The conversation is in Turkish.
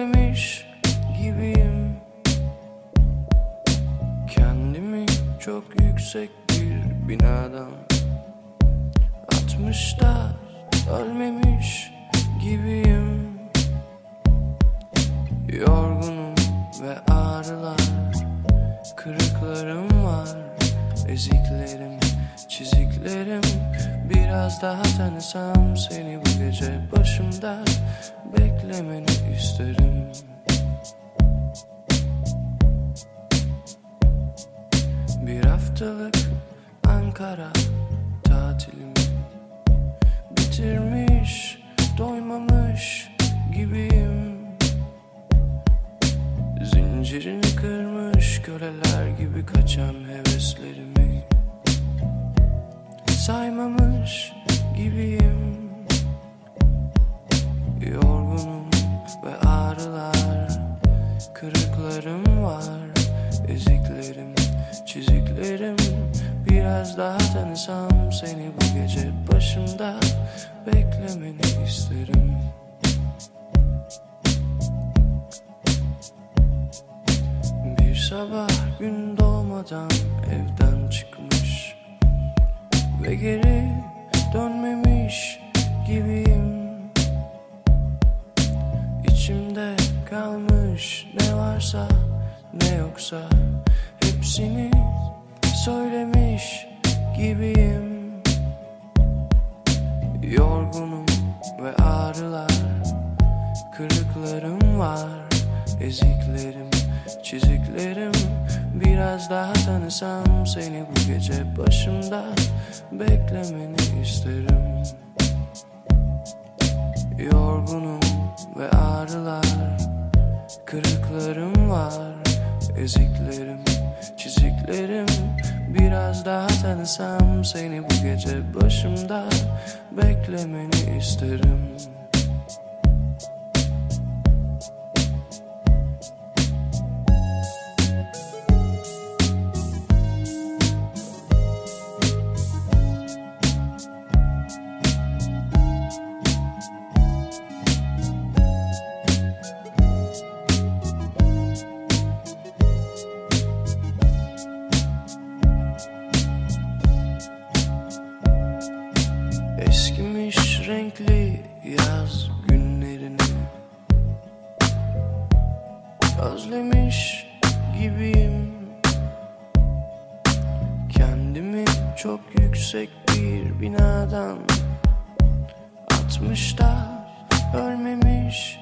özlemiş gibiyim. Kendimi çok yüksek bir binadan Atmışlar ölmemiş gibiyim. Yorgunum ve ağrılar Kırıklarım var Eziklerim çizik Biraz daha tanısam seni bu gece başımda Beklemeni isterim. Bir haftalık Ankara tatilimi Bitirmiş, doymamış gibiyim. Zincirini kırmış köleler gibi kaçan heveslerimi Saymamış gibiyim. Yorgunum ve ağrılar Kırıklarım var. Eziklerim, çiziklerim Biraz daha tanısam seni bu gece başımda Beklemeni isterim. Bir sabah gün doğmadan çıkmış Ve geri dönmemiş gibiyim. İçimde kalmış ne varsa ne yoksa Hepsini söylemiş gibiyim. Yorgunum ve ağrılar Kırıklarım var Eziklerim, çiziklerim Biraz daha tanısam seni bu gece başımda Beklemeni isterim. Yorgunum ve ağrılar Kırıklarım var Eziklerim, çiziklerim. Biraz daha tanısam seni bu gece başımda Beklemeni isterim yaz günlerini. Özlemiş gibiyim. Kendimi çok yüksek bir binadan Atmış da ölmemiş